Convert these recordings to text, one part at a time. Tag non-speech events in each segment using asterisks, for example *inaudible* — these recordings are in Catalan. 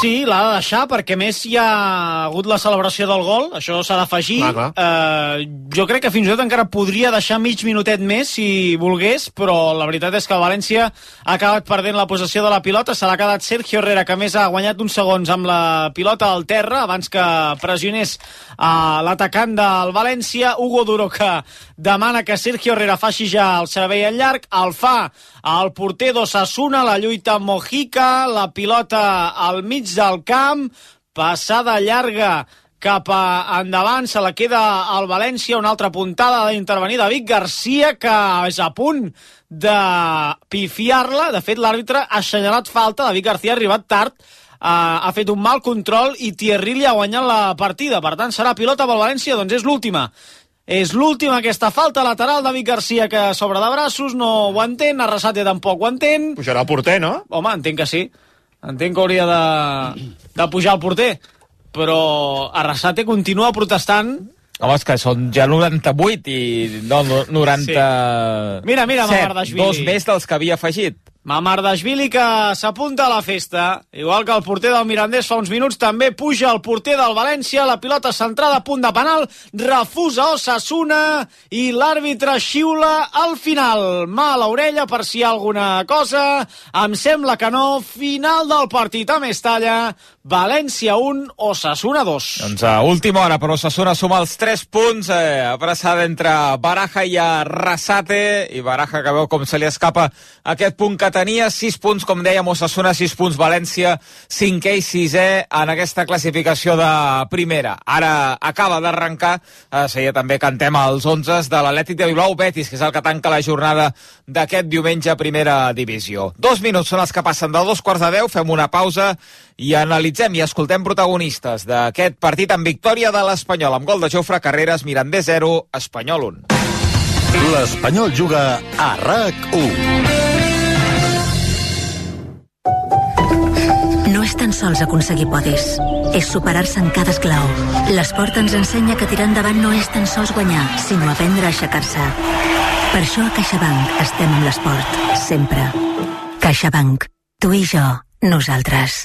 Sí, l'ha de deixar perquè més hi ha hagut la celebració del gol, això s'ha d'afegir. Eh, jo crec que fins i tot encara podria deixar mig minutet més si volgués, però la veritat és que el València ha acabat perdent la possessió de la pilota, se l'ha quedat Sergio Herrera, que a més ha guanyat uns segons amb la pilota al terra abans que pressionés a l'atacant del València, Hugo Duro, que demana que Sergio Herrera faci ja el servei en llarg, el fa el porter d'Ossassuna, la lluita Mojica, la pilota al mig del camp, passada llarga cap a endavant, se la queda al València, una altra puntada d'intervenir David Garcia, que és a punt de pifiar-la. De fet, l'àrbitre ha assenyalat falta, David Garcia ha arribat tard, eh, ha fet un mal control i Thierry li ha guanyat la partida. Per tant, serà pilota pel València, doncs és l'última. És l'última aquesta falta lateral, David Garcia, que sobre de braços, no ho entén, Arrasate tampoc ho entén. Pujarà el porter, no? Home, entenc que sí. Entenc que hauria de, de pujar el porter. Però Arrasate continua protestant. Home, és que són ja 98 i... No, no 90... Sí. Mira, mira, Mamardashvili. Dos més dels que havia afegit. Mamardashvili que s'apunta a la festa, igual que el porter del Mirandés fa uns minuts, també puja el porter del València, la pilota centrada a punt de penal, refusa Osasuna i l'àrbitre xiula al final. Mà a l'orella per si hi ha alguna cosa, em sembla que no, final del partit. A Mestalla, València 1, Osasuna 2. Doncs a última hora, però Osasuna suma els 3 punts, eh, abraçada entre Baraja i Arrasate, i Baraja que veu com se li escapa aquest punt que tenia, 6 punts, com dèiem, Osasuna 6 punts, València 5è i 6è en aquesta classificació de primera. Ara acaba d'arrencar, eh, seia també cantem els 11 de l'Atlètic de Bilbao Betis, que és el que tanca la jornada d'aquest diumenge a primera divisió. Dos minuts són els que passen de dos quarts de deu, fem una pausa i analitzem i escoltem protagonistes d'aquest partit amb victòria de l'Espanyol amb gol de Jofre Carreras, Mirandés 0, Espanyol 1. L'Espanyol juga a RAC1. No és tan sols aconseguir podis, és superar-se en cada esclau. L'esport ens ensenya que tirar endavant no és tan sols guanyar, sinó aprendre a aixecar-se. Per això a CaixaBank estem amb l'esport, sempre. CaixaBank. Tu i jo, nosaltres.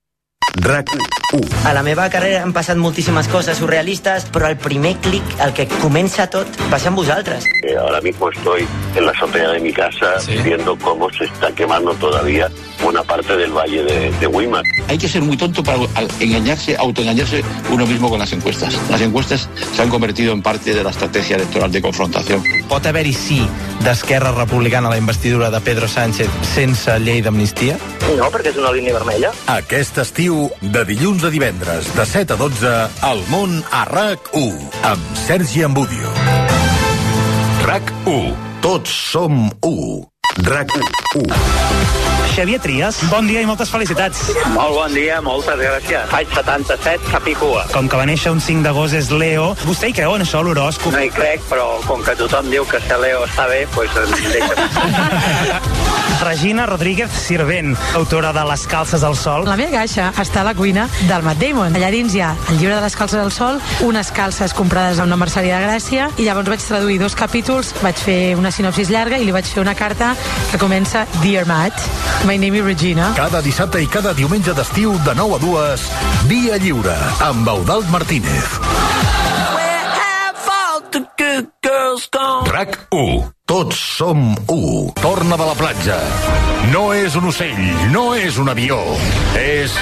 RAC 1. A la meva carrera han passat moltíssimes coses surrealistes, però el primer clic, el que comença tot, va ser amb vosaltres. Eh, ahora mismo estoy en la azotea de mi casa viendo cómo se está quemando todavía buena parte del valle de, de Weimar. Hay que ser muy tonto para engañarse, autoengañarse uno mismo con las encuestas. Las encuestas se han convertido en parte de la estrategia electoral de confrontación. Pot haver-hi sí d'Esquerra Republicana a la investidura de Pedro Sánchez sense llei d'amnistia? No, perquè és una línia vermella. Aquest estiu, de dilluns a divendres, de 7 a 12, al món a RAC1, amb Sergi Ambudio. RAC1. Tots som 1. RAC1. Xavier Trias, bon dia i moltes felicitats. Molt bon dia, moltes gràcies. Faig 77, capicua. Com que va néixer un 5 d'agost és Leo, vostè hi creu en això, l'horòscop? No hi crec, però com que tothom diu que ser Leo està bé, doncs deixa'm. *laughs* Regina Rodríguez Sirvent, autora de Les calces al sol. La meva caixa està a la cuina del Matt Damon. Allà dins hi ha el llibre de les calces al sol, unes calces comprades a una merceria de Gràcia, i llavors vaig traduir dos capítols, vaig fer una sinopsis llarga i li vaig fer una carta que comença Dear Matt, my name is Regina. Cada dissabte i cada diumenge d'estiu de 9 a 2, Via Lliure, amb Eudald Martínez. RAC 1. Tots som 1. Torna de la platja. No és un ocell, no és un avió. És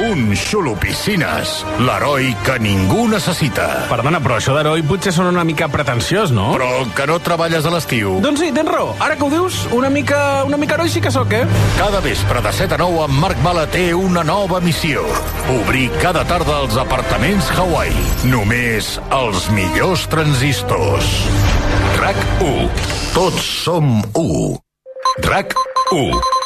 un xolopiscines, l'heroi que ningú necessita. Perdona, però això d'heroi potser són una mica pretensiós, no? Però que no treballes a l'estiu. Doncs sí, tens raó. Ara que ho dius, una mica, una mica heroi sí que sóc, eh? Cada vespre de 7 a 9 en Marc Bala té una nova missió. Obrir cada tarda els apartaments Hawaii. Només els millors transistors. RAC 1. Tots som 1. RAC 1.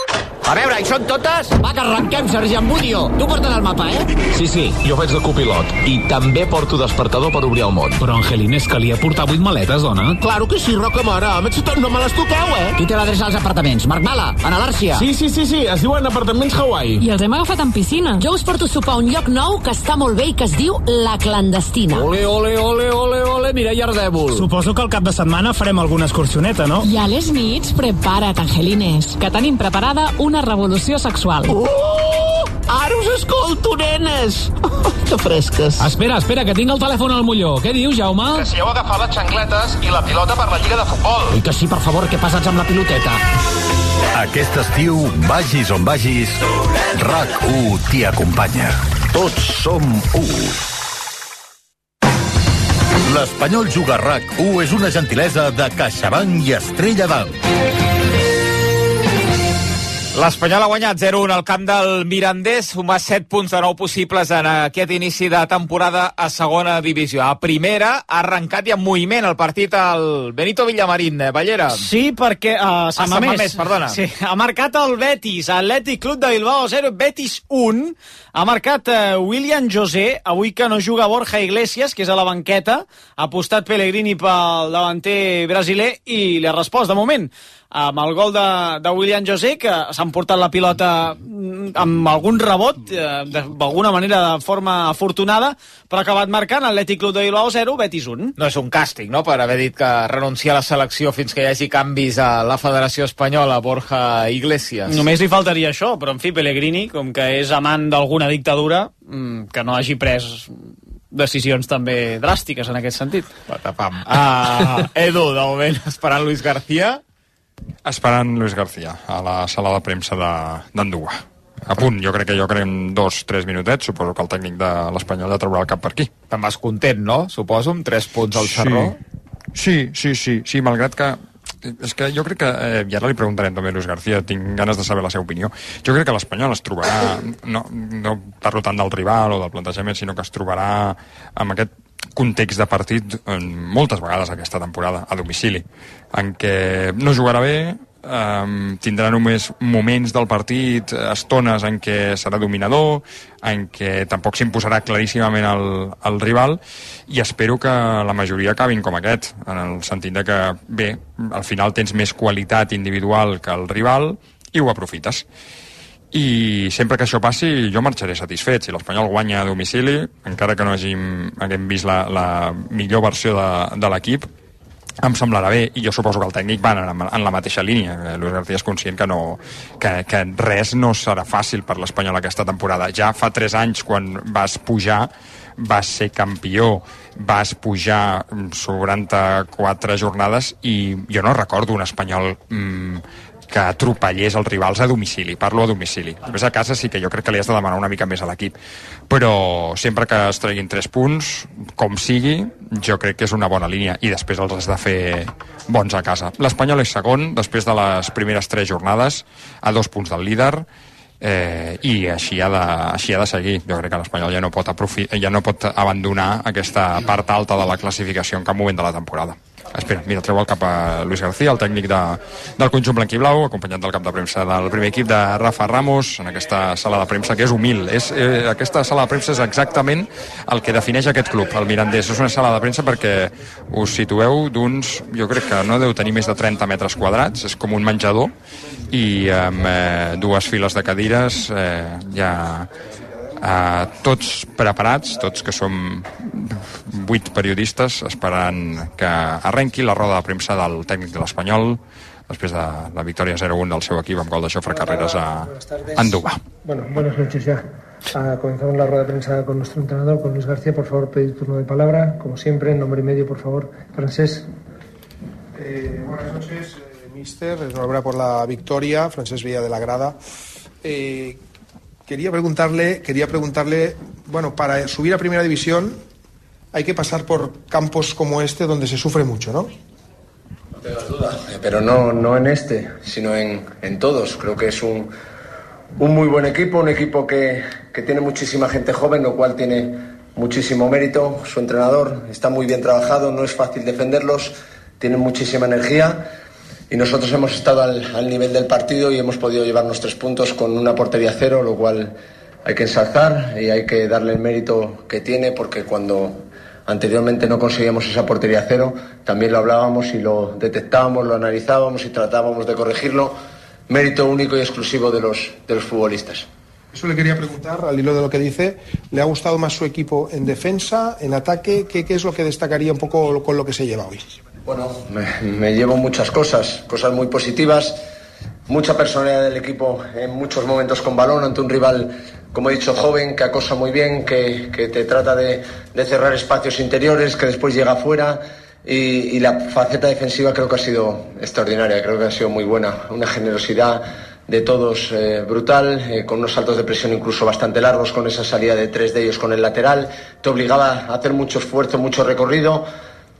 A veure, hi són totes? Va, que arrenquem, sergent Budio. Tu portes el mapa, eh? Sí, sí, jo faig de copilot. I també porto despertador per obrir el món. Però, Angelines, calia portar vuit maletes, dona. Claro que sí, Roca Mare. A més, no me les toqueu, eh? Qui té l'adreça als apartaments? Marc Mala, a l'Àrcia. Sí, sí, sí, sí, es diuen apartaments Hawaii. I els hem agafat en piscina. Jo us porto a sopar a un lloc nou que està molt bé i que es diu La Clandestina. Ole, ole, ole, ole, ole, mira, Ardèvol. Suposo que al cap de setmana farem alguna excursioneta, no? I a les nits, prepara't, Angelines, que tenim preparada una revolució sexual. Uh! Ara us escolto, nenes! Oh, que fresques. Espera, espera, que tinc el telèfon al molló. Què dius, Jaume? Que si heu agafat les xancletes i la pilota per la Lliga de Futbol. I que sí, per favor, que passats amb la piloteta. Aquest estiu, vagis on vagis, RAC1 t'hi acompanya. Tots som u. L'Espanyol Juga RAC1 és una gentilesa de CaixaBank i Estrella d'Alt. L'Espanyol ha guanyat 0-1 al camp del Mirandés, suma 7 punts de nou possibles en aquest inici de temporada a segona divisió. A primera ha arrencat i en moviment el partit al Benito Villamarín, eh, Ballera. Sí, perquè... Uh, Sant Sant Mamés, Mamés, perdona. Sí, ha marcat el Betis, Atlètic Club de Bilbao 0, Betis 1. Ha marcat uh, William José, avui que no juga Borja Iglesias, que és a la banqueta. Ha apostat Pellegrini pel davanter brasiler i li ha respost, de moment, amb el gol de, de William José, que s'ha emportat la pilota mm, amb algun rebot, eh, d'alguna manera de forma afortunada, però ha acabat marcant Atlètic Club de Bilbao 0, Betis 1. No és un càstig, no?, per haver dit que renuncia a la selecció fins que hi hagi canvis a la Federació Espanyola, Borja Iglesias. Només li faltaria això, però en fi, Pellegrini, com que és amant d'alguna dictadura, mm, que no hagi pres decisions també dràstiques en aquest sentit. Patapam. Uh, *laughs* Edu, de moment, esperant Luis García. Esperant Luis García a la sala de premsa de- d'Andúa. A punt, jo crec que jo crec en dos, tres minutets, suposo que el tècnic de l'Espanyol ja traurà el cap per aquí. Te'n vas content, no? Suposo, amb 3 punts al Xerró. Sí, sí, sí, sí, malgrat que és que jo crec que, eh, i ara li preguntarem també a Luis García, tinc ganes de saber la seva opinió, jo crec que l'Espanyol es trobarà, no, no parlo tant del rival o del plantejament, sinó que es trobarà amb aquest context de partit eh, moltes vegades aquesta temporada, a domicili, en què no jugarà bé, eh, tindrà només moments del partit, estones en què serà dominador, en què tampoc s'imposarà claríssimament el, el rival, i espero que la majoria acabin com aquest, en el sentit de que, bé, al final tens més qualitat individual que el rival i ho aprofites i sempre que això passi jo marxaré satisfet. Si l'Espanyol guanya a domicili encara que no hàgim, haguem vist la, la millor versió de, de l'equip em semblarà bé. I jo suposo que el tècnic va en, en la mateixa línia. Luis García és conscient que, no, que, que res no serà fàcil per l'Espanyol aquesta temporada. Ja fa 3 anys quan vas pujar vas ser campió. Vas pujar mm, sobre 44 jornades i jo no recordo un espanyol mm, que atropellés els rivals a domicili, parlo a domicili. Després a casa sí que jo crec que li has de demanar una mica més a l'equip, però sempre que es treguin 3 punts, com sigui, jo crec que és una bona línia i després els has de fer bons a casa. L'Espanyol és segon després de les primeres 3 jornades, a dos punts del líder, eh, i així ha, de, així ha de seguir. Jo crec que l'Espanyol ja, no pot ja no pot abandonar aquesta part alta de la classificació en cap moment de la temporada. Espera, mira, treu el cap a Luis García, el tècnic de, del conjunt blanquiblau, acompanyat del cap de premsa del primer equip de Rafa Ramos, en aquesta sala de premsa que és humil. És, eh, aquesta sala de premsa és exactament el que defineix aquest club, el Mirandés. És una sala de premsa perquè us situeu d'uns, jo crec que no deu tenir més de 30 metres quadrats, és com un menjador, i amb eh, dues files de cadires eh, ja eh, tots preparats, tots que som vuit periodistes esperant que arrenqui la roda de premsa del tècnic de l'Espanyol després de la victòria 0-1 del seu equip amb gol de Xofre Carreras a Andúba. Bueno, buenas noches ya. Ah, comenzamos la rueda de prensa con nuestro entrenador, con Luis García. Por favor, pedir turno de palabra. Como siempre, en nombre y medio, por favor. Francés. Eh, buenas noches, eh, mister. Enhorabuena por la victoria. Francés Villa de la Grada. Eh, quería preguntarle, quería preguntarle, bueno, para subir a primera división hay que pasar por campos como este donde se sufre mucho, ¿no? No tengas duda, eh, pero no, no en este, sino en, en todos. Creo que es un, un muy buen equipo, un equipo que, que tiene muchísima gente joven, lo cual tiene muchísimo mérito. Su entrenador está muy bien trabajado, no es fácil defenderlos, tienen muchísima energía y nosotros hemos estado al, nivel del partido y hemos podido llevarnos tres puntos con una portería cero, lo cual hay que ensalzar y hay que darle el mérito que tiene porque cuando anteriormente no conseguíamos esa portería cero, también lo hablábamos y lo detectábamos, lo analizábamos y tratábamos de corregirlo. Mérito único y exclusivo de los, de los futbolistas. Eso le quería preguntar, al hilo de lo que dice, ¿le ha gustado más su equipo en defensa, en ataque? ¿Qué, qué es lo que destacaría un poco con lo que se lleva hoy? Bueno, me, llevo muchas cosas, cosas muy positivas, mucha personalidad del equipo en muchos momentos con balón ante un rival, como he dicho, joven, que acosa muy bien, que, que te trata de, de cerrar espacios interiores, que después llega afuera. Y, y la faceta defensiva creo que ha sido extraordinaria, creo que ha sido muy buena. Una generosidad de todos eh, brutal, eh, con unos saltos de presión incluso bastante largos, con esa salida de tres de ellos con el lateral. Te obligaba a hacer mucho esfuerzo, mucho recorrido.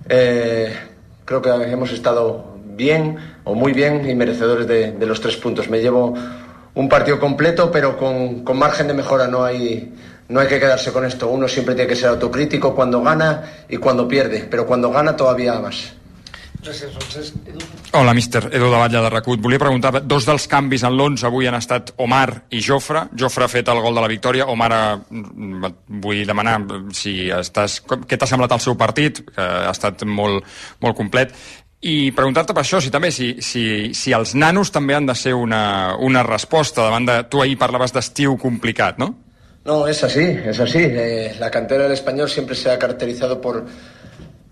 Eh, creo que hemos estado bien o muy bien y merecedores de, los tres puntos. Me llevo un partido completo, pero con, con margen de mejora. No hay, no hay que quedarse con esto. Uno siempre tiene que ser autocrítico cuando gana y cuando pierde, pero cuando gana todavía más. Gràcies, Francesc. Hola, míster. Edu de Batlle de Recut. Volia preguntar, dos dels canvis en l'11 avui han estat Omar i Jofre. Jofre ha fet el gol de la victòria. Omar, eh, vull demanar si estàs... Què t'ha semblat el seu partit? Que ha estat molt, molt complet. I preguntar-te per això, si també, si, si, si els nanos també han de ser una, una resposta davant de... Tu ahir parlaves d'estiu complicat, no? No, es así, es así. Eh, la cantera del español siempre se ha caracterizado por,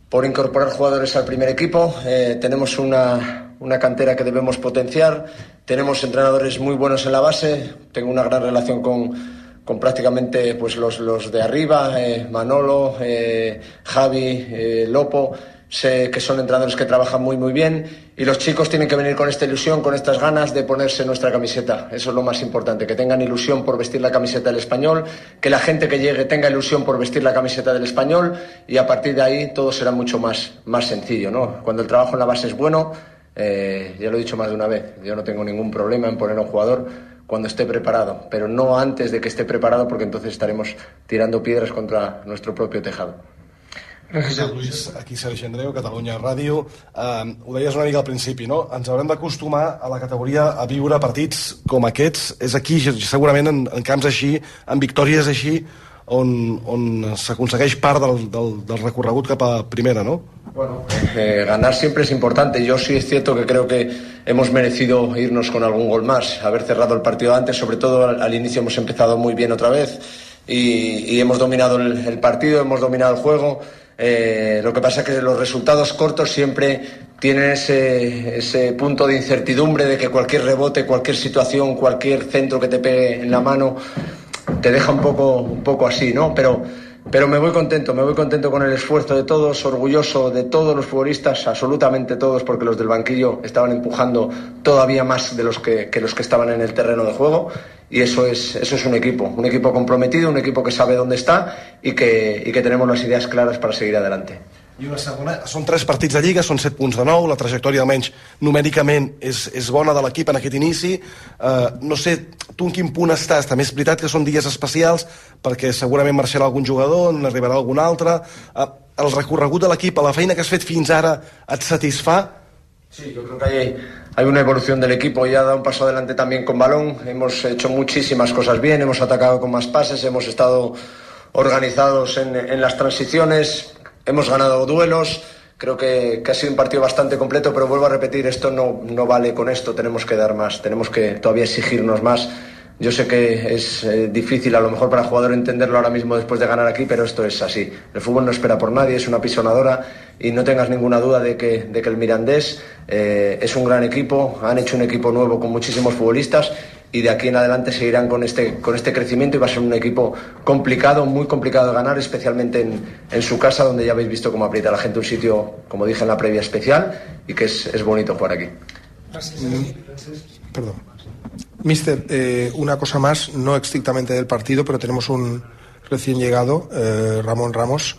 por incorporar jugadores al primer equipo. Eh, tenemos una, una, cantera que debemos potenciar. Tenemos entrenadores muy buenos en la base. Tengo una gran relación con, con prácticamente pues, los, los de arriba, eh, Manolo, eh, Javi, Lopo. Sé que son entrenadores que trabajan muy muy bien y los chicos tienen que venir con esta ilusión, con estas ganas de ponerse nuestra camiseta. Eso es lo más importante, que tengan ilusión por vestir la camiseta del español, que la gente que llegue tenga ilusión por vestir la camiseta del español y a partir de ahí todo será mucho más, más sencillo. ¿no? Cuando el trabajo en la base es bueno, eh, ya lo he dicho más de una vez, yo no tengo ningún problema en poner a un jugador cuando esté preparado, pero no antes de que esté preparado porque entonces estaremos tirando piedras contra nuestro propio tejado. Gràcies, Lluís. Aquí Sergi Andreu, Catalunya Ràdio. Uh, ho deies una mica al principi, no? Ens haurem d'acostumar a la categoria a viure partits com aquests. És aquí, segurament, en, en camps així, en victòries així, on, on s'aconsegueix part del, del, del recorregut cap a primera, ¿no? Bueno, eh, ganar siempre es importante. Yo sí es cierto que creo que hemos merecido irnos con algún gol más, haber cerrado el partido antes, sobre todo al, al inicio hemos empezado muy bien otra vez y, y hemos dominado el, el partido, hemos dominado el juego. Eh, lo que pasa es que los resultados cortos siempre tienen ese, ese, punto de incertidumbre de que cualquier rebote, cualquier situación, cualquier centro que te pegue en la mano te deja un poco, un poco así, ¿no? Pero, pero me voy contento, me voy contento con el esfuerzo de todos, orgulloso de todos los futbolistas, absolutamente todos, porque los del banquillo estaban empujando todavía más de los que, los que estaban en el terreno de juego y eso es, eso es un equipo, un equipo comprometido, un equipo que sabe dónde está y que, y que tenemos las ideas claras para seguir adelante. I una segona, són tres partits de Lliga, són set punts de nou, la trajectòria almenys numèricament és, és bona de l'equip en aquest inici. Uh, no sé, tu en quin punt estàs? També és veritat que són dies especials perquè segurament marxarà algun jugador, n'arribarà algun altre. Uh, el recorregut de l'equip, la feina que has fet fins ara, et satisfà? Sí, yo creo que hay, hay una evolución del equipo, ya da un paso adelante también con balón, hemos hecho muchísimas cosas bien, hemos atacado con más pases, hemos estado organizados en, en las transiciones, hemos ganado duelos, creo que, ha sido un partido bastante completo, pero vuelvo a repetir, esto no, no vale con esto, tenemos que dar más, tenemos que todavía exigirnos más. Yo sé que es eh, difícil a lo mejor para el jugador entenderlo ahora mismo después de ganar aquí, pero esto es así. El fútbol no espera por nadie, es una pisonadora y no tengas ninguna duda de que, de que el Mirandés eh, es un gran equipo, han hecho un equipo nuevo con muchísimos futbolistas y de aquí en adelante seguirán con este, con este crecimiento y va a ser un equipo complicado, muy complicado de ganar, especialmente en, en su casa, donde ya habéis visto cómo aprieta la gente un sitio, como dije en la previa, especial y que es, es bonito jugar aquí. Gracias. Perdón. Mister, eh, una cosa más, no estrictamente del partido, pero tenemos un recién llegado, eh, Ramón Ramos.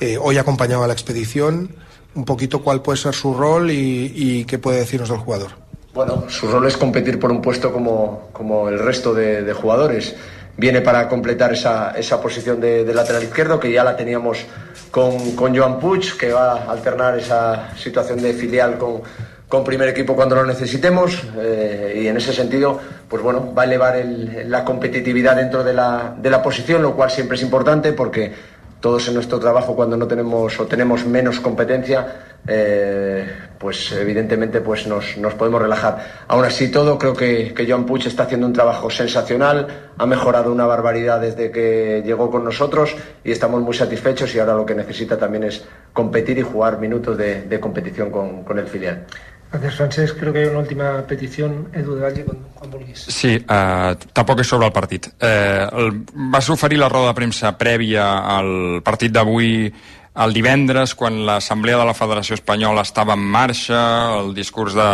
Eh, hoy acompañado a la expedición. Un poquito cuál puede ser su rol y, qué puede decirnos del jugador. Bueno, su rol es competir por un puesto como, como el resto de, de, jugadores. Viene para completar esa, esa posición de, de, lateral izquierdo que ya la teníamos con, con Joan Puig, que va a alternar esa situación de filial con, con primer equipo cuando lo necesitemos eh, y en ese sentido, pues bueno, va a elevar el- la competitividad dentro de la, de la posición, lo cual siempre es importante porque todos en nuestro trabajo cuando no tenemos o tenemos menos competencia, eh, pues evidentemente pues nos, nos podemos relajar. Aún así todo, creo que, que Joan Puig está haciendo un trabajo sensacional, ha mejorado una barbaridad desde que llegó con nosotros y estamos muy satisfechos y ahora lo que necesita también es competir y jugar minutos de, competición con el filial. Gracias, Francesc. Creo que hay una última petición. Edu de Valle, quan, quan vulguis. Sí, eh, tampoc és sobre el partit. Eh, el, vas oferir la roda de premsa prèvia al partit d'avui el divendres, quan l'Assemblea de la Federació Espanyola estava en marxa, el discurs de,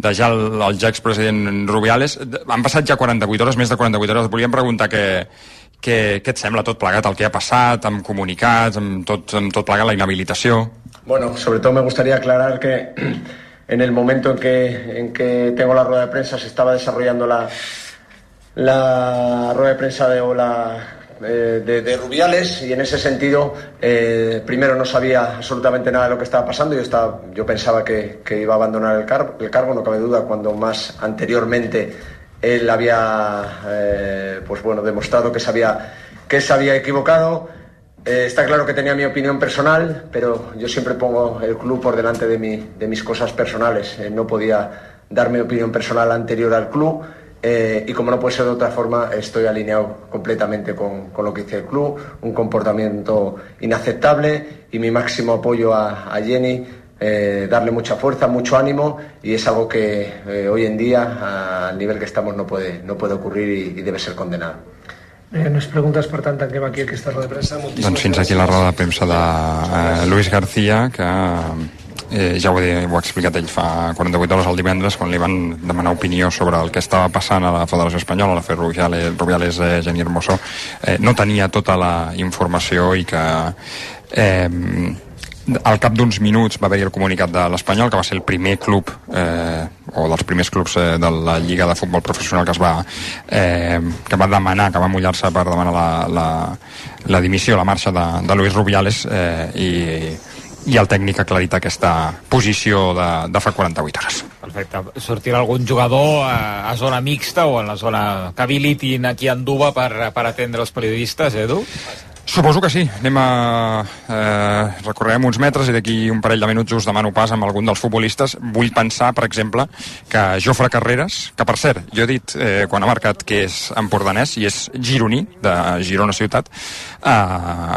de ja el, el ja expresident Rubiales. Han passat ja 48 hores, més de 48 hores. Volíem preguntar què, què, què et sembla tot plegat, el que ha passat, amb comunicats, amb tot, amb tot plegat, la inhabilitació... Bueno, sobre todo me gustaría aclarar que en el momento en que, en que tengo la rueda de prensa se estaba desarrollando la, la rueda de prensa de, eh, de, de Rubiales y en ese sentido eh, primero no sabía absolutamente nada de lo que estaba pasando yo, estaba, yo pensaba que, que iba a abandonar el, car- el cargo, no cabe duda, cuando más anteriormente él había eh, pues bueno, demostrado que se había, que se había equivocado. Eh, está claro que tenía mi opinión personal, pero yo siempre pongo el club por delante de, mi- de mis cosas personales. Eh, no podía dar mi opinión personal anterior al club eh, y como no puede ser de otra forma, estoy alineado completamente con, con lo que dice el club, un comportamiento inaceptable y mi máximo apoyo a, a Jenny, eh, darle mucha fuerza, mucho ánimo y es algo que eh, hoy en día, al nivel que estamos, no puede, no puede ocurrir y, y debe ser condenado. Eh, no es preguntes, per tant, tanquem aquí aquesta roda de premsa. Moltíssimes Doncs fins aquí la roda de premsa de eh, Luis García, que eh, ja ho he, ho ha explicat ell fa 48 hores el divendres, quan li van demanar opinió sobre el que estava passant a la Federació Espanyola, a la Fer Rubiales, Rubiales eh, Geni Hermoso, eh, no tenia tota la informació i que eh, al cap d'uns minuts va haver-hi el comunicat de l'Espanyol, que va ser el primer club eh, o dels primers clubs eh, de la Lliga de Futbol Professional que es va eh, que va demanar, que va mullar-se per demanar la, la, la dimissió, la marxa de, de Luis Rubiales eh, i, i el tècnic ha aclarit aquesta posició de, de fa 48 hores. Perfecte. Sortirà algun jugador a, a zona mixta o en la zona que habilitin aquí a Anduba per, per atendre els periodistes, Edu? Suposo que sí. Anem a... Eh, recorrem uns metres i d'aquí un parell de minuts us demano pas amb algun dels futbolistes. Vull pensar, per exemple, que Jofre Carreras, que per cert, jo he dit eh, quan ha marcat que és empordanès i és gironí, de Girona Ciutat, eh,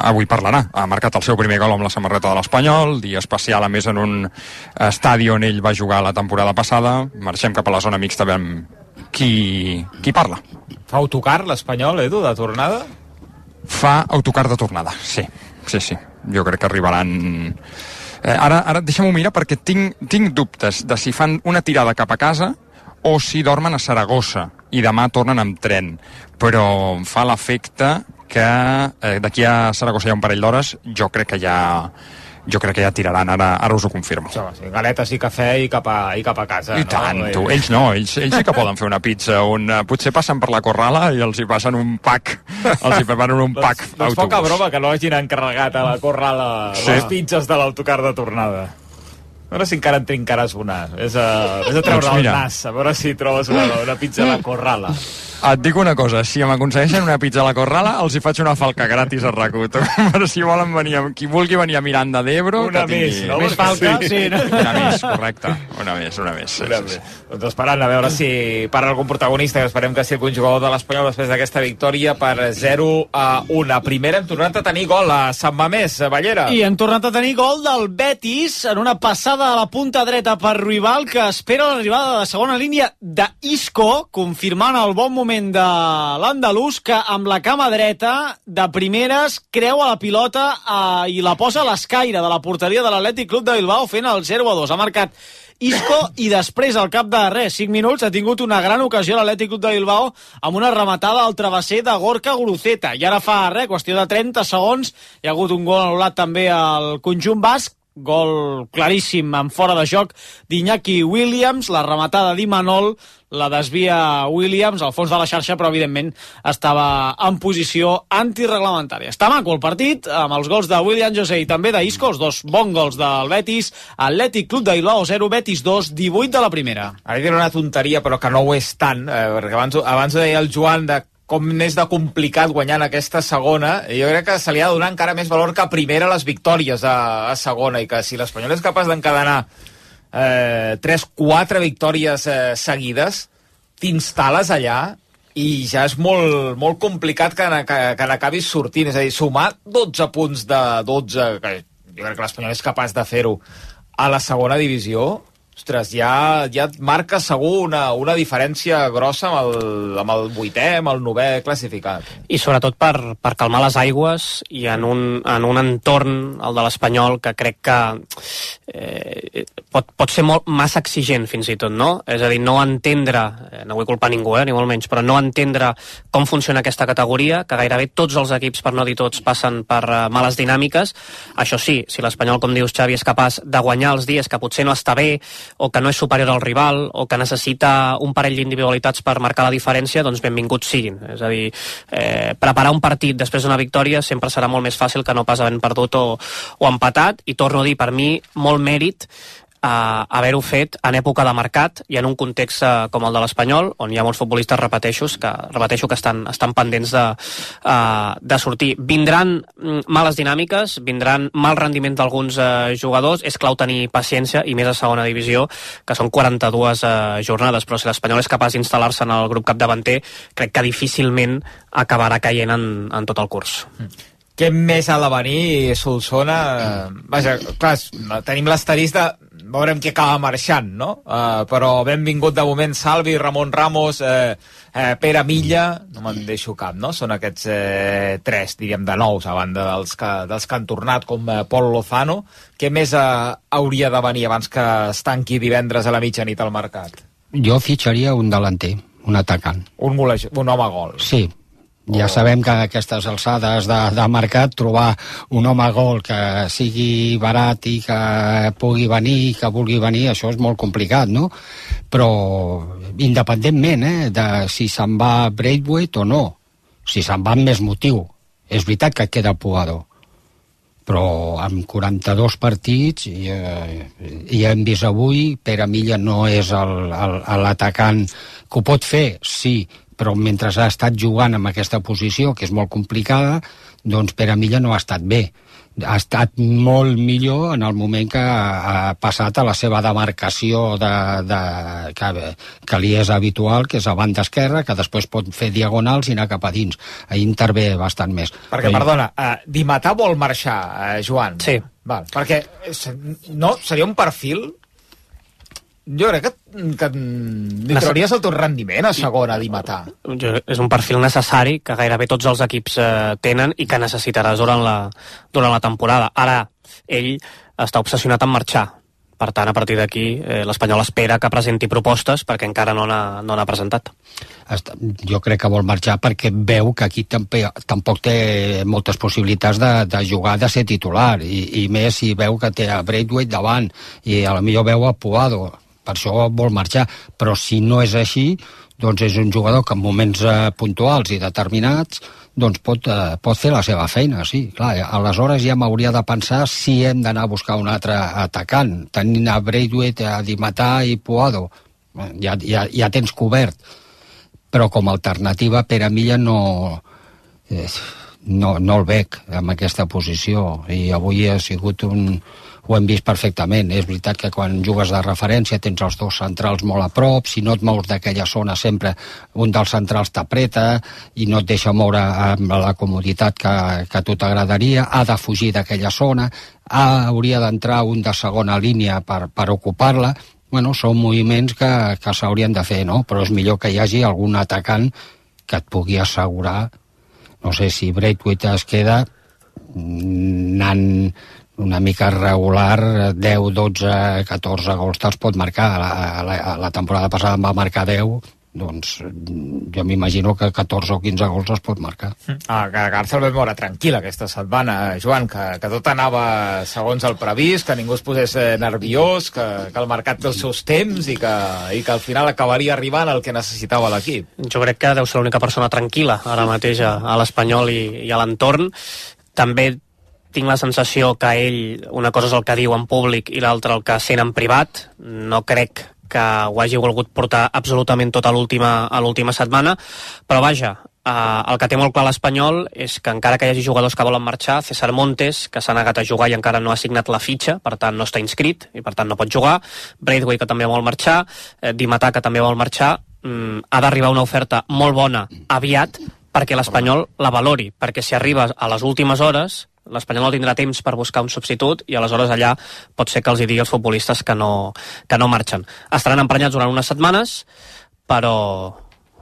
avui parlarà. Ha marcat el seu primer gol amb la samarreta de l'Espanyol, dia especial a més en un estadi on ell va jugar la temporada passada. Marxem cap a la zona mixta, veiem qui, qui parla. Fa autocar l'Espanyol, Edu, de tornada? Fa autocar de tornada, sí, sí, sí. Jo crec que arribaran... Eh, ara ara deixa'm-ho mirar perquè tinc, tinc dubtes de si fan una tirada cap a casa o si dormen a Saragossa i demà tornen amb tren. Però em fa l'efecte que eh, d'aquí a Saragossa hi ha un parell d'hores, jo crec que ja jo crec que ja tiraran, ara, ara us ho confirmo. Sí, sí, galetes i cafè i cap a, i cap a casa. I no? tant, tu. Ells no, ells, ells sí que poden fer una pizza on uh, potser passen per la corrala i els hi passen un pack, els hi preparen un pack doncs, doncs poca broma que no hagin encarregat a la corrala Sí. les pizzas de l'autocar de tornada. A veure si encara en trincaràs una. És a, és a treure Doncs el nas, a veure si trobes una, una pizza a la corrala. Et dic una cosa, si m'aconsegueixen una pizza a la Corrala, els hi faig una falca gratis a RAC1. *laughs* Però si volen venir, qui vulgui venir a Miranda d'Ebro... Una que tingui... més, no? Més falca, sí, no? Una més, correcte. Una més, una més. Sí, Una sí, sí. Doncs esperant a veure si para algun protagonista, que esperem que sigui algun jugador de l'Espanyol després d'aquesta victòria per 0 a 1. A primera hem tornat a tenir gol a Sant Mamés, a Ballera. I hem tornat a tenir gol del Betis en una passada a la punta dreta per Rival que espera l'arribada de la segona línia d'Isco, confirmant el bon moment de l'andalús que amb la cama dreta de primeres creua la pilota eh, i la posa a l'escaire de la porteria de l'Atlètic Club de Bilbao fent el 0 a 2. Ha marcat Isco i després al cap de res, 5 minuts, ha tingut una gran ocasió l'Atlètic Club de Bilbao amb una rematada al travesser de Gorka Guruceta. I ara fa res, qüestió de 30 segons, hi ha hagut un gol anul·lat també al conjunt basc, gol claríssim en fora de joc d'Iñaki Williams, la rematada d'Imanol, la desvia Williams al fons de la xarxa, però evidentment estava en posició antireglamentària. Està maco el partit, amb els gols de William José i també d'Isco, els dos bons gols del Betis, Atlètic Club d'Ilao 0, Betis 2, 18 de la primera. Ara diré una tonteria, però que no ho és tant, eh, perquè abans, abans ho deia el Joan de com n'és de complicat guanyar en aquesta segona, jo crec que se li ha de donar encara més valor que a primera les victòries a, a segona, i que si l'Espanyol és capaç d'encadenar eh, 3-4 victòries eh, seguides, t'instal·les allà i ja és molt, molt complicat que, que, que n'acabis sortint. És a dir, sumar 12 punts de 12, que jo crec que l'Espanyol és capaç de fer-ho a la segona divisió, ostres, ja, ja marca segur una, una diferència grossa amb el, amb el vuitè, amb el novè classificat. I sobretot per, per calmar les aigües i en un, en un entorn, el de l'Espanyol, que crec que eh, pot, pot ser molt massa exigent fins i tot, no? És a dir, no entendre, eh, no vull culpar ningú, eh, ni molt menys, però no entendre com funciona aquesta categoria, que gairebé tots els equips, per no dir tots, passen per uh, males dinàmiques. Això sí, si l'Espanyol, com dius, Xavi, és capaç de guanyar els dies que potser no està bé, o que no és superior al rival, o que necessita un parell d'individualitats per marcar la diferència, doncs benvinguts siguin. És a dir, eh, preparar un partit després d'una victòria sempre serà molt més fàcil que no pas havent perdut o, o empatat, i torno a dir, per mi, molt mèrit a haver-ho fet en època de mercat i en un context eh, com el de l'Espanyol, on hi ha molts futbolistes, repeteixo, que, repeteixo que estan, estan pendents de, uh, de sortir. Vindran mm, males dinàmiques, vindran mal rendiment d'alguns uh, jugadors, és clau tenir paciència, i més a segona divisió, que són 42 uh, jornades, però si l'Espanyol és capaç d'instal·lar-se en el grup capdavanter, crec que difícilment acabarà caient en, en tot el curs. Mm què més ha de venir Solsona? Vaja, clar, tenim l'asterís de veurem qui acaba marxant, no? Uh, però benvingut de moment Salvi, Ramon Ramos, eh, eh, Pere Milla, no me'n deixo cap, no? Són aquests eh, tres, diríem, de nous, a banda dels que, dels que han tornat, com eh, Pol Lozano. Què més eh, hauria de venir abans que es tanqui divendres a la mitjanit al mercat? Jo fitxaria un delanter, un atacant. Un, golej, un home gol. Sí, ja sabem que a aquestes alçades de, de mercat trobar un home gol que sigui barat i que pugui venir, que vulgui venir, això és molt complicat, no? Però independentment eh, de si se'n va Braithwaite o no, si se'n va amb més motiu, és veritat que queda Puado, però amb 42 partits i, eh, i hem vist avui Pere Milla no és l'atacant que ho pot fer, sí, però mentre ha estat jugant amb aquesta posició, que és molt complicada, doncs Pere Milla no ha estat bé. Ha estat molt millor en el moment que ha passat a la seva demarcació de, de, que, que li és habitual, que és a banda esquerra, que després pot fer diagonals i anar cap a dins. Ahir intervé bastant més. Perquè, Però... perdona, uh, Dimatà vol marxar, uh, Joan? Sí. Val, perquè no, seria un perfil jo crec que, que li trauries el teu rendiment a segona d'Imatà. És un perfil necessari que gairebé tots els equips eh, tenen i que necessitaràs durant la, durant la temporada. Ara, ell està obsessionat en marxar. Per tant, a partir d'aquí, eh, l'Espanyol espera que presenti propostes perquè encara no n'ha no presentat. Jo crec que vol marxar perquè veu que aquí tampoc té moltes possibilitats de, de jugar, de ser titular, i, i més si veu que té a Braithwaite davant i a la millor veu a Puado per això vol marxar, però si no és així, doncs és un jugador que en moments eh, puntuals i determinats doncs pot, eh, pot fer la seva feina, sí. Clar, aleshores ja m'hauria de pensar si hem d'anar a buscar un altre atacant, tenint a Braithwaite, a Dimatà i Puado. Ja, ja, ja tens cobert. Però com a alternativa, Pere Milla no, eh, no, no el veig en aquesta posició. I avui ha sigut un, ho hem vist perfectament. És veritat que quan jugues de referència tens els dos centrals molt a prop, si no et mous d'aquella zona sempre un dels centrals t'apreta i no et deixa moure amb la comoditat que, que a tu t'agradaria, ha de fugir d'aquella zona, ha, hauria d'entrar un de segona línia per, per ocupar-la, bueno, són moviments que, que s'haurien de fer, no? Però és millor que hi hagi algun atacant que et pugui assegurar, no sé si Braithwaite es queda anant una mica regular, 10, 12, 14 gols te'ls pot marcar. La, la, la temporada passada en va marcar 10, doncs mm, jo m'imagino que 14 o 15 gols es pot marcar. Ah, que Garça el vam veure tranquil aquesta setmana, Joan, que, que tot anava segons el previst, que ningú es posés eh, nerviós, que, que el mercat té els seus temps i que, i que al final acabaria arribant el que necessitava l'equip. Jo crec que deu ser l'única persona tranquil·la ara mateix a, a l'Espanyol i, i a l'entorn. També tinc la sensació que ell, una cosa és el que diu en públic i l'altra el que sent en privat. No crec que ho hagi volgut portar absolutament tot a l'última setmana, però vaja, eh, el que té molt clar l'Espanyol és que encara que hi hagi jugadors que volen marxar, César Montes, que s'ha negat a jugar i encara no ha signat la fitxa, per tant no està inscrit i per tant no pot jugar, Braithwaite, que també vol marxar, eh, Dimatà, que també vol marxar, mm, ha d'arribar una oferta molt bona aviat perquè l'Espanyol la valori, perquè si arriba a les últimes hores l'Espanyol no tindrà temps per buscar un substitut i aleshores allà pot ser que els hi digui als futbolistes que no, que no marxen. Estaran emprenyats durant unes setmanes, però,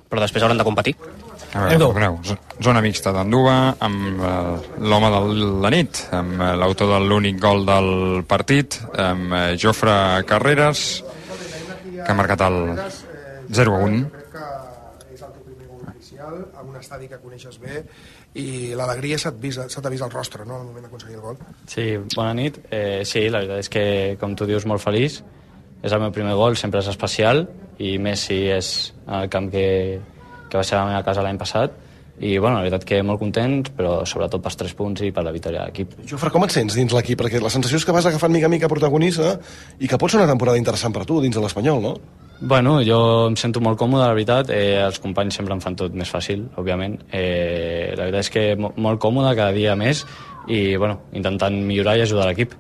però després hauran de competir. A veure, zo- zona mixta d'Anduba amb eh, l'home de la nit, amb eh, l'autor de l'únic gol del partit, amb eh, Jofre Carreras, que ha marcat el 0 a 1. oficial, amb un estadi que coneixes bé, i l'alegria se t'ha vist al rostre, no?, al moment d'aconseguir el gol. Sí, bona nit. Eh, sí, la veritat és que, com tu dius, molt feliç. És el meu primer gol, sempre és especial, i més si és el camp que, que va ser la meva casa l'any passat. I, bueno, la veritat que molt content, però sobretot pels tres punts i per la victòria de l'equip. Jofre, com et sents dins l'equip? Perquè la sensació és que vas agafant mica a mica protagonista i que pot ser una temporada interessant per tu dins de l'Espanyol, no? Bueno, jo em sento molt còmode, la veritat. Eh, els companys sempre em fan tot més fàcil, òbviament. Eh, la veritat és que mo molt còmode, cada dia més, i, bueno, intentant millorar i ajudar l'equip.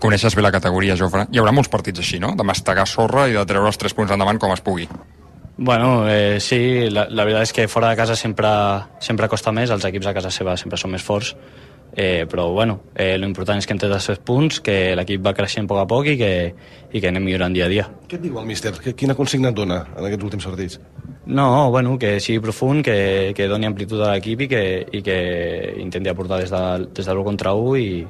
Coneixes bé la categoria, Jofre. Hi haurà molts partits així, no? De mastegar sorra i de treure els tres punts endavant com es pugui. Bueno, eh, sí, la, la veritat és que fora de casa sempre, sempre costa més, els equips a casa seva sempre són més forts, eh, però bueno, eh, l'important és que hem tret els set punts, que l'equip va creixent a poc a poc i que, i que anem millorant dia a dia. Què et diu el míster? Quina consigna et dona en aquests últims partits? No, bueno, que sigui profund, que, que doni amplitud a l'equip i, que, i que intenti aportar des de, des de l'1 contra 1 i,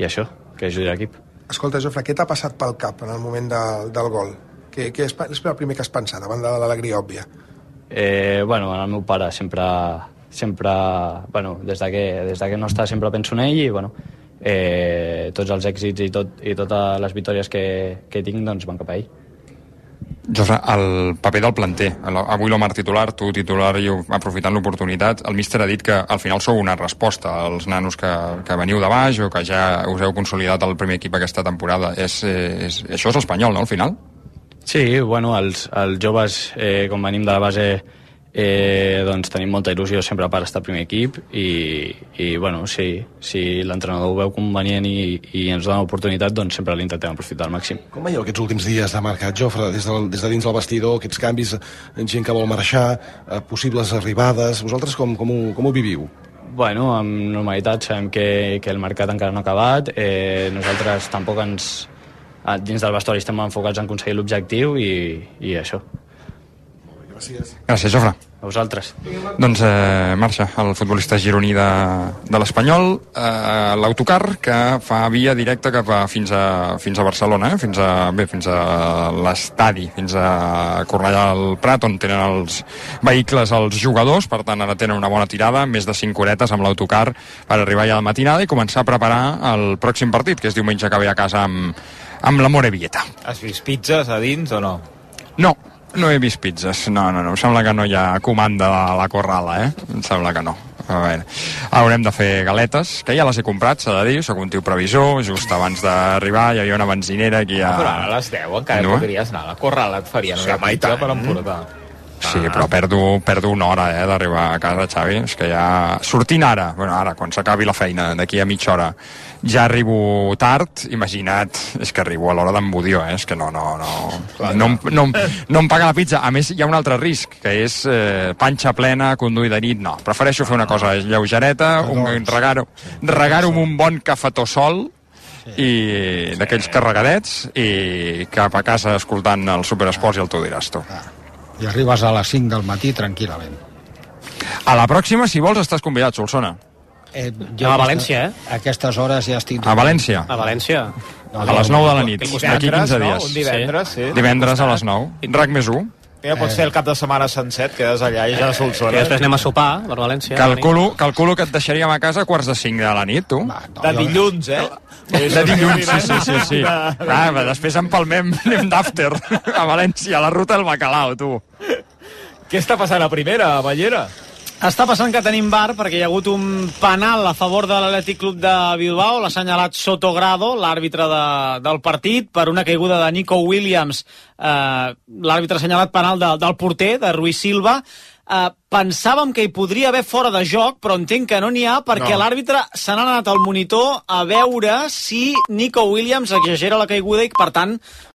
i això, que ajudi l'equip. Escolta, Jofre, què t'ha passat pel cap en el moment de, del gol? Què, què és, és el primer que has pensat, davant de l'alegria òbvia? Eh, bueno, en el meu pare sempre, sempre bueno, des, de que, des de que no està sempre penso en ell i bueno, eh, tots els èxits i, tot, i totes les victòries que, que tinc doncs van cap a ell. Jofre, el paper del planter. El- Avui l'Omar titular, tu titular i aprofitant l'oportunitat, el míster ha dit que al final sou una resposta als nanos que, que veniu de baix o que ja us heu consolidat al primer equip aquesta temporada. És, eh, és, això és espanyol, no, al final? Sí, bueno, els, els joves, eh, com venim de la base, eh, doncs tenim molta il·lusió sempre per estar primer equip i, i bueno, sí, si l'entrenador ho veu convenient i, i ens dona l'oportunitat, doncs sempre l'intentem aprofitar al màxim. Com veieu aquests últims dies de mercat, Jofre, des de, des de dins del vestidor, aquests canvis, eh, gent que vol marxar, eh, possibles arribades... Vosaltres com, com, ho, com ho viviu? Bueno, amb normalitat sabem que, que el mercat encara no ha acabat, eh, nosaltres tampoc ens, dins del vestuari estem enfocats en aconseguir l'objectiu i, i això. Gràcies. Gràcies, Jofre. A vosaltres. Doncs eh, marxa el futbolista gironí de, de l'Espanyol, eh, l'autocar que fa via directa cap a, fins, a, fins a Barcelona, eh? fins a, bé, fins a l'estadi, fins a Cornellà del Prat, on tenen els vehicles els jugadors, per tant ara tenen una bona tirada, més de 5 horetes amb l'autocar per arribar ja a la matinada i començar a preparar el pròxim partit, que és diumenge que ve a casa amb, amb la Morevieta. Has vist pizzas a dins o no? No, no he vist pizzas. No, no, no. Em sembla que no hi ha comanda a la corrala, eh? Em sembla que no. A veure, haurem de fer galetes, que ja les he comprat, s'ha de dir, sóc un tio previsor, just abans d'arribar hi havia una benzinera aquí a... Ah, però ara a les 10 encara No? podries anar a la corrala, et farien Sí, una pizza per emportar. Sí, però perdo, perdo una hora eh, d'arribar a casa, Xavi. És que ja... Sortint ara, bueno, ara, quan s'acabi la feina, d'aquí a mitja hora, ja arribo tard, imagina't, és que arribo a l'hora d'embudió, eh? és que no, no, no, no, no, em- no em paga la pizza. A més, hi ha un altre risc, que és eh, panxa plena, conduir de nit, no. Prefereixo fer una cosa lleugereta, un, regar-ho regar amb un bon cafetó sol, i d'aquells carregadets i cap a casa escoltant el Superesports i el Tu diràs tu. I arribes a les 5 del matí tranquil·lament. A la pròxima, si vols, estàs convidat, Solsona. Eh, Jo a València, eh? A aquestes hores ja estic... A València? A València. A les 9 de la nit, d'aquí 15 no? dies. Un divendres, sí. Divendres a les 9. RAC més 1. Ja pots Eh. fer el cap de setmana sencer, et quedes allà i ja Que Solsona. després anem a sopar per València. Calculo, calculo que et deixaríem a casa a quarts de cinc de la nit, tu. De dilluns, eh? De dilluns, sí, sí, sí. sí. Clar, però després empalmem, anem d'after a València, a la ruta del Bacalao, tu. Què està passant a primera, a Ballera? Està passant que tenim bar perquè hi ha hagut un penal a favor de l'Atlètic Club de Bilbao, l'ha assenyalat Sotogrado, l'àrbitre de, del partit, per una caiguda de Nico Williams, eh, l'àrbitre ha assenyalat penal de, del porter, de Ruiz Silva. Eh, pensàvem que hi podria haver fora de joc, però entenc que no n'hi ha perquè No. l'àrbitre se n'ha anat al monitor a veure si Nico Williams exagera la caiguda i, per tant,